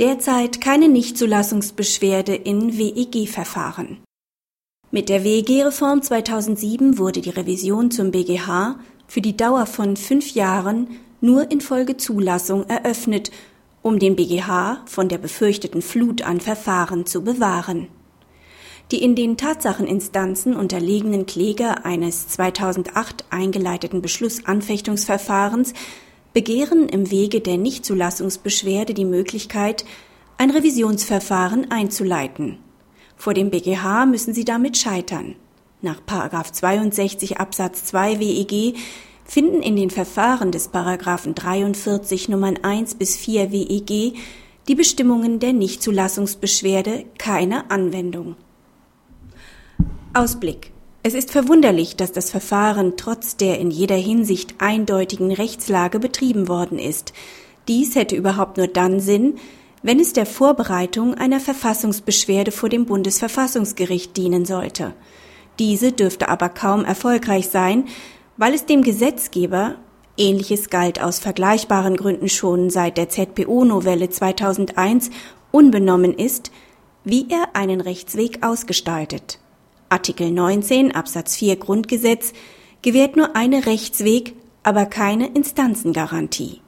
Derzeit keine Nichtzulassungsbeschwerde in WEG-Verfahren. Mit der WEG-Reform 2007 wurde die Revision zum BGH für die Dauer von fünf Jahren nur in Folge Zulassung eröffnet, um den BGH von der befürchteten Flut an Verfahren zu bewahren. Die in den Tatsacheninstanzen unterlegenen Kläger eines 2008 eingeleiteten Beschlussanfechtungsverfahrens begehren im Wege der Nichtzulassungsbeschwerde die Möglichkeit, ein Revisionsverfahren einzuleiten. Vor dem BGH müssen sie damit scheitern. Nach 62 Absatz 2 WEG finden in den Verfahren des Paragraphen 43 Nummern 1 bis 4 WEG die Bestimmungen der Nichtzulassungsbeschwerde keine Anwendung. Ausblick es ist verwunderlich, dass das Verfahren trotz der in jeder Hinsicht eindeutigen Rechtslage betrieben worden ist. Dies hätte überhaupt nur dann Sinn, wenn es der Vorbereitung einer Verfassungsbeschwerde vor dem Bundesverfassungsgericht dienen sollte. Diese dürfte aber kaum erfolgreich sein, weil es dem Gesetzgeber Ähnliches galt aus vergleichbaren Gründen schon seit der ZPO-Novelle 2001 unbenommen ist, wie er einen Rechtsweg ausgestaltet. Artikel 19 Absatz 4 Grundgesetz gewährt nur eine Rechtsweg, aber keine Instanzengarantie.